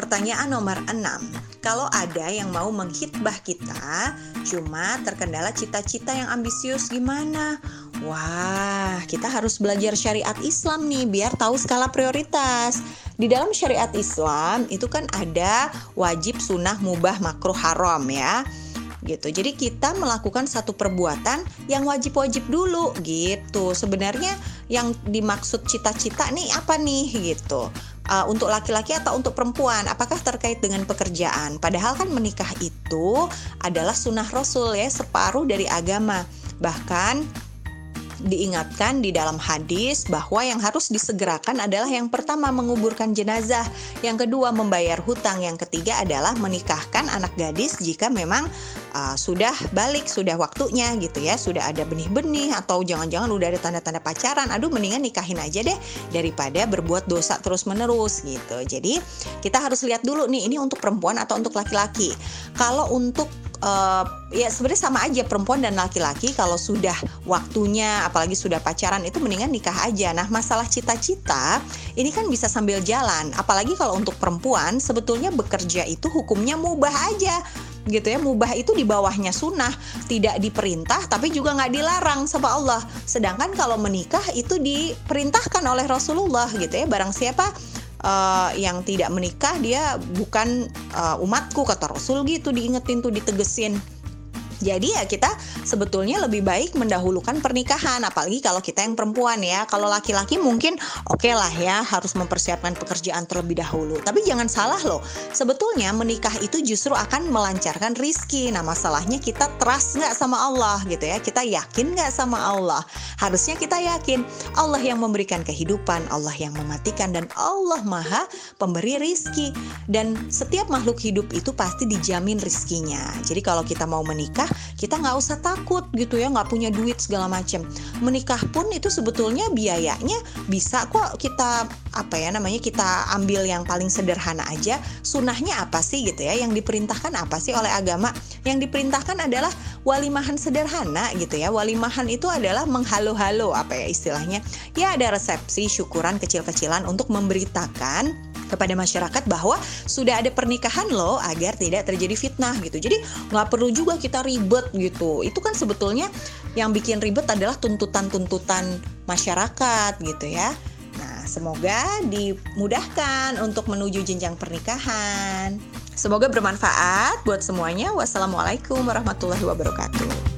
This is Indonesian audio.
Pertanyaan nomor 6. Kalau ada yang mau menghitbah kita, cuma terkendala cita-cita yang ambisius gimana? Wah, kita harus belajar syariat Islam nih biar tahu skala prioritas. Di dalam syariat Islam itu kan ada wajib sunnah mubah makruh haram ya gitu. Jadi kita melakukan satu perbuatan yang wajib-wajib dulu gitu. Sebenarnya yang dimaksud cita-cita nih apa nih gitu. Uh, untuk laki-laki atau untuk perempuan, apakah terkait dengan pekerjaan? Padahal kan menikah itu adalah sunnah Rasul ya, separuh dari agama. Bahkan diingatkan di dalam hadis bahwa yang harus disegerakan adalah yang pertama menguburkan jenazah, yang kedua membayar hutang, yang ketiga adalah menikahkan anak gadis jika memang uh, sudah balik, sudah waktunya gitu ya, sudah ada benih-benih atau jangan-jangan udah ada tanda-tanda pacaran. Aduh mendingan nikahin aja deh daripada berbuat dosa terus-menerus gitu. Jadi kita harus lihat dulu nih ini untuk perempuan atau untuk laki-laki. Kalau untuk uh, ya sebenarnya sama aja perempuan dan laki-laki kalau sudah waktunya apalagi sudah pacaran itu mendingan nikah aja. Nah, masalah cita-cita ini kan bisa sambil jalan. Apalagi kalau untuk perempuan sebetulnya bekerja itu hukumnya mubah aja gitu ya mubah itu di bawahnya sunnah tidak diperintah tapi juga nggak dilarang sama Allah sedangkan kalau menikah itu diperintahkan oleh Rasulullah gitu ya barang siapa uh, yang tidak menikah dia bukan uh, umatku kata Rasul gitu diingetin tuh ditegesin jadi ya kita sebetulnya lebih baik mendahulukan pernikahan, apalagi kalau kita yang perempuan ya. Kalau laki-laki mungkin oke okay lah ya harus mempersiapkan pekerjaan terlebih dahulu. Tapi jangan salah loh, sebetulnya menikah itu justru akan melancarkan rizki. Nah masalahnya kita trust nggak sama Allah gitu ya. Kita yakin nggak sama Allah. Harusnya kita yakin Allah yang memberikan kehidupan, Allah yang mematikan dan Allah maha pemberi rizki. Dan setiap makhluk hidup itu pasti dijamin rizkinya. Jadi kalau kita mau menikah kita nggak usah takut gitu ya nggak punya duit segala macam menikah pun itu sebetulnya biayanya bisa kok kita apa ya namanya kita ambil yang paling sederhana aja. Sunahnya apa sih gitu ya? Yang diperintahkan apa sih oleh agama? Yang diperintahkan adalah walimahan sederhana gitu ya. Walimahan itu adalah menghalo-halo apa ya istilahnya. Ya ada resepsi syukuran kecil-kecilan untuk memberitakan kepada masyarakat bahwa sudah ada pernikahan loh agar tidak terjadi fitnah gitu. Jadi nggak perlu juga kita ribet gitu. Itu kan sebetulnya yang bikin ribet adalah tuntutan-tuntutan masyarakat gitu ya. Nah, semoga dimudahkan untuk menuju jenjang pernikahan. Semoga bermanfaat buat semuanya. Wassalamualaikum warahmatullahi wabarakatuh.